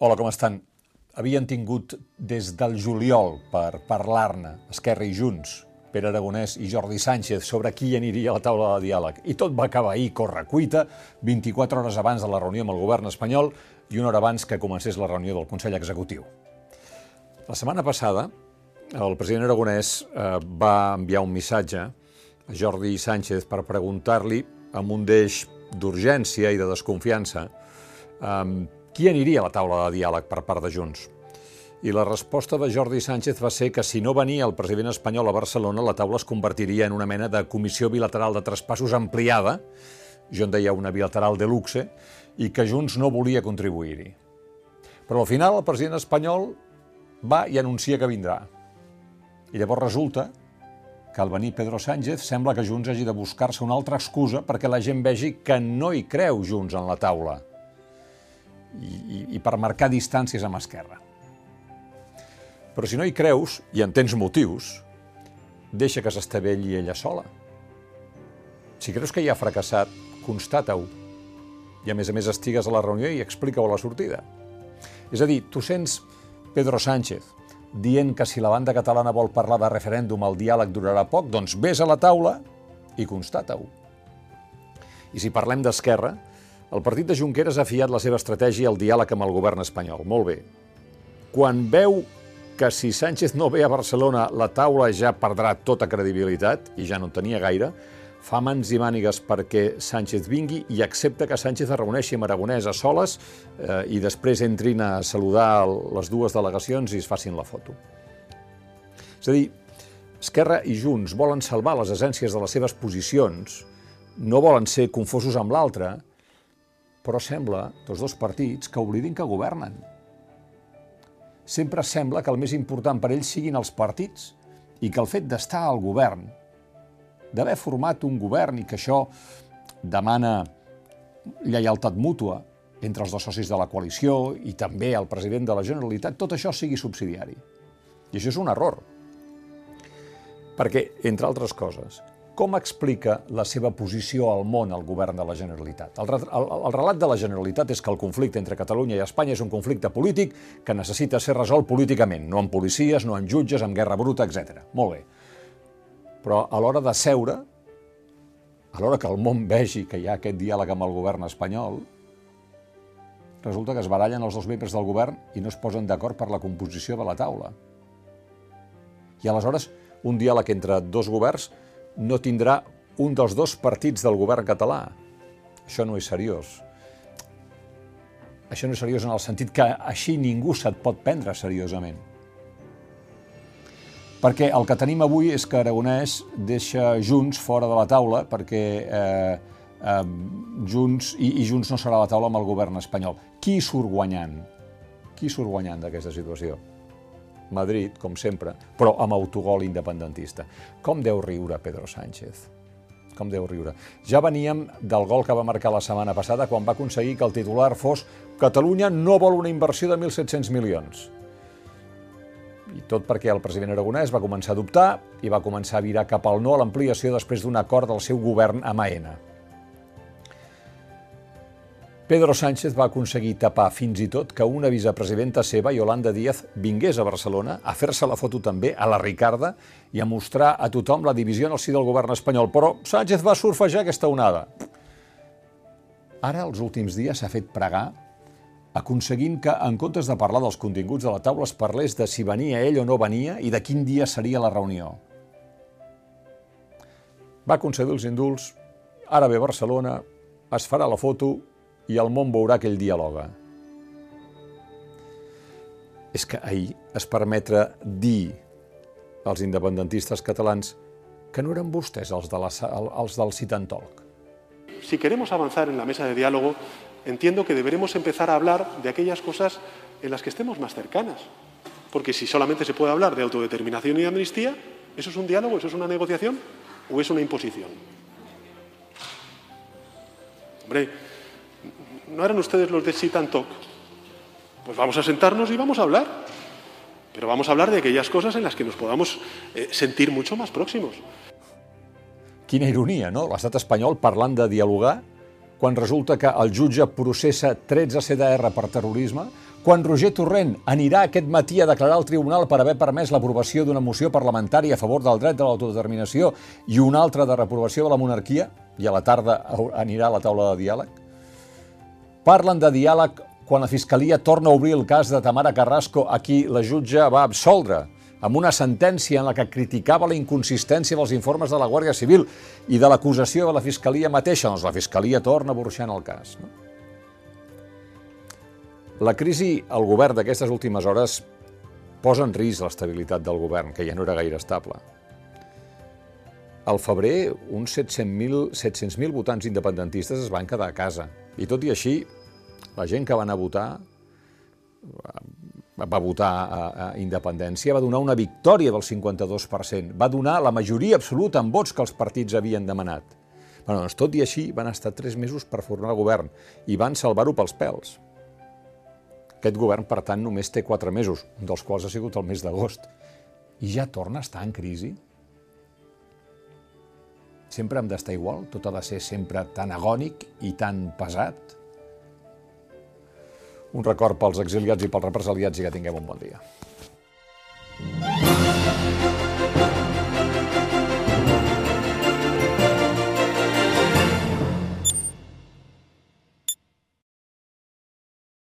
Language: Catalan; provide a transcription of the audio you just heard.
Hola, com estan? Havien tingut des del juliol per parlar-ne Esquerra i Junts, Pere Aragonès i Jordi Sánchez sobre qui aniria a la taula de diàleg. I tot va acabar ahir, correcuita, 24 hores abans de la reunió amb el govern espanyol i una hora abans que comencés la reunió del Consell Executiu. La setmana passada, el president Aragonès eh, va enviar un missatge a Jordi Sánchez per preguntar-li, amb un deix d'urgència i de desconfiança, eh, qui aniria a la taula de diàleg per part de Junts. I la resposta de Jordi Sánchez va ser que si no venia el president espanyol a Barcelona, la taula es convertiria en una mena de comissió bilateral de traspassos ampliada, jo en deia una bilateral de luxe, i que Junts no volia contribuir-hi. Però al final el president espanyol va i anuncia que vindrà. I llavors resulta que al venir Pedro Sánchez sembla que Junts hagi de buscar-se una altra excusa perquè la gent vegi que no hi creu Junts en la taula i, i, i per marcar distàncies amb Esquerra. Però si no hi creus, i en tens motius, deixa que s'estavelli ella sola. Si creus que hi ha fracassat, constata-ho. I a més a més estigues a la reunió i explica-ho a la sortida. És a dir, tu sents Pedro Sánchez dient que si la banda catalana vol parlar de referèndum el diàleg durarà poc, doncs vés a la taula i constata-ho. I si parlem d'Esquerra, el partit de Junqueras ha fiat la seva estratègia al diàleg amb el govern espanyol. Molt bé. Quan veu que si Sánchez no ve a Barcelona la taula ja perdrà tota credibilitat, i ja no en tenia gaire, fa mans i mànigues perquè Sánchez vingui i accepta que Sánchez es reuneixi amb Aragonès a soles eh, i després entrin a saludar les dues delegacions i es facin la foto. És a dir, Esquerra i Junts volen salvar les essències de les seves posicions, no volen ser confosos amb l'altre, però sembla, tots dos partits, que oblidin que governen sempre sembla que el més important per ells siguin els partits i que el fet d'estar al govern, d'haver format un govern i que això demana lleialtat mútua entre els dos socis de la coalició i també el president de la Generalitat, tot això sigui subsidiari. I això és un error. Perquè, entre altres coses, com explica la seva posició al món al govern de la Generalitat? El, el, el relat de la Generalitat és que el conflicte entre Catalunya i Espanya és un conflicte polític que necessita ser resolt políticament, no amb policies, no amb jutges, amb guerra bruta, etc. Molt bé. Però a l'hora de seure, a l'hora que el món vegi que hi ha aquest diàleg amb el govern espanyol, resulta que es barallen els dos membres del govern i no es posen d'acord per la composició de la taula. I aleshores, un diàleg entre dos governs no tindrà un dels dos partits del govern català. Això no és seriós. Això no és seriós en el sentit que així ningú se't pot prendre seriosament. Perquè el que tenim avui és que Aragonès deixa Junts fora de la taula perquè eh, eh, Junts i, i Junts no serà a la taula amb el govern espanyol. Qui surt guanyant? Qui surt guanyant d'aquesta situació? Madrid, com sempre, però amb autogol independentista. Com deu riure Pedro Sánchez? Com deu riure. Ja veníem del gol que va marcar la setmana passada quan va aconseguir que el titular fos Catalunya no vol una inversió de 1.700 milions. I tot perquè el president Aragonès va començar a dubtar i va començar a virar cap al no a l'ampliació després d'un acord del seu govern amb AENA. Pedro Sánchez va aconseguir tapar fins i tot que una vicepresidenta seva, Yolanda Díaz, vingués a Barcelona a fer-se la foto també a la Ricarda i a mostrar a tothom la divisió en el si del govern espanyol. Però Sánchez va surfejar aquesta onada. Ara, els últims dies, s'ha fet pregar aconseguint que, en comptes de parlar dels continguts de la taula, es parlés de si venia ell o no venia i de quin dia seria la reunió. Va concedir els indults, ara ve Barcelona, es farà la foto i el món veurà que ell dialoga. És que ahir es permetre dir als independentistes catalans que no eren vostès els, de la, els del sit talk. Si queremos avanzar en la mesa de diálogo, entiendo que deberemos empezar a hablar de aquellas cosas en las que estemos más cercanas. Porque si solamente se puede hablar de autodeterminación y amnistía, ¿eso es un diálogo, eso es una negociación o es una imposición? Hombre, ¿no eran ustedes los de Sit and Talk? Pues vamos a sentarnos y vamos a hablar. Pero vamos a hablar de aquellas cosas en las que nos podamos eh, sentir mucho más próximos. Quina ironia, no? L'estat espanyol parlant de dialogar quan resulta que el jutge processa 13 CDR per terrorisme, quan Roger Torrent anirà aquest matí a declarar al tribunal per haver permès l'aprovació d'una moció parlamentària a favor del dret de l'autodeterminació i una altra de reprovació de la monarquia, i a la tarda anirà a la taula de diàleg? Parlen de diàleg quan la Fiscalia torna a obrir el cas de Tamara Carrasco, a qui la jutge va absoldre amb una sentència en la que criticava la inconsistència dels informes de la Guàrdia Civil i de l'acusació de la Fiscalia mateixa. Doncs la Fiscalia torna burxant el cas. No? La crisi al govern d'aquestes últimes hores posa en risc l'estabilitat del govern, que ja no era gaire estable. Al febrer, uns 700.000 700 votants independentistes es van quedar a casa. I tot i així, la gent que van a votar va votar a, a independència, va donar una victòria del 52%, va donar la majoria absoluta en vots que els partits havien demanat. Bé, doncs, tot i així, van estar tres mesos per formar el govern i van salvar-ho pels pèls. Aquest govern, per tant, només té quatre mesos, un dels quals ha sigut el mes d'agost. I ja torna a estar en crisi? Sempre hem d'estar igual? Tot ha de ser sempre tan agònic i tan pesat? Un record pels exiliats i pels represaliats i que tinguem un bon dia.